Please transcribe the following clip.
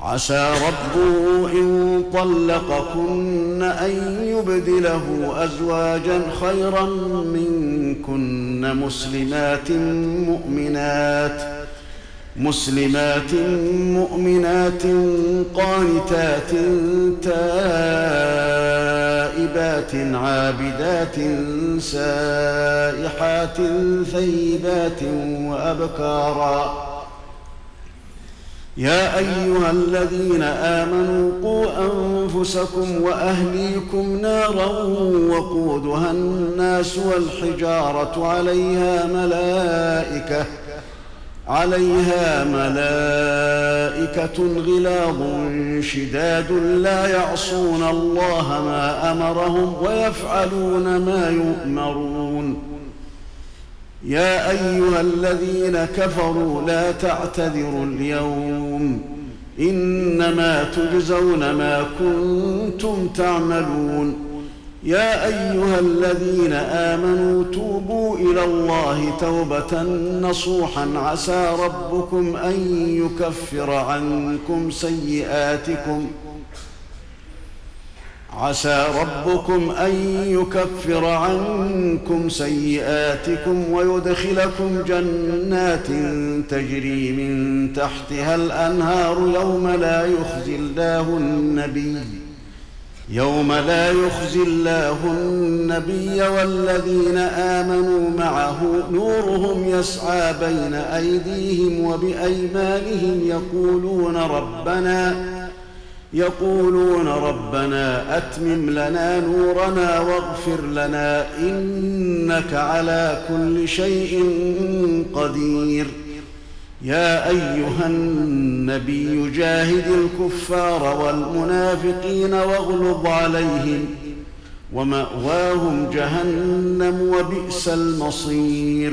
عسى ربه إن طلقكن أن يبدله أزواجا خيرا منكن مسلمات مؤمنات مسلمات مؤمنات قانتات تائبات عابدات سائحات ثيبات وأبكارا يا أيها الذين آمنوا قوا أنفسكم وأهليكم نارا وقودها الناس والحجارة عليها ملائكة عليها ملائكة غلاظ شداد لا يعصون الله ما أمرهم ويفعلون ما يؤمرون يا أيها الذين كفروا لا تعتذروا اليوم إنما تجزون ما كنتم تعملون يا أيها الذين آمنوا توبوا إلى الله توبة نصوحا عسى ربكم أن يكفر عنكم سيئاتكم عسى ربكم أن يكفر عنكم سيئاتكم ويدخلكم جنات تجري من تحتها الأنهار يوم لا يخزي الله النبي يوم لا يخزي الله النبي والذين آمنوا معه نورهم يسعى بين أيديهم وبأيمانهم يقولون ربنا يقولون ربنا أتمم لنا نورنا واغفر لنا إنك على كل شيء قدير. يا أيها النبي جاهد الكفار والمنافقين واغلظ عليهم ومأواهم جهنم وبئس المصير.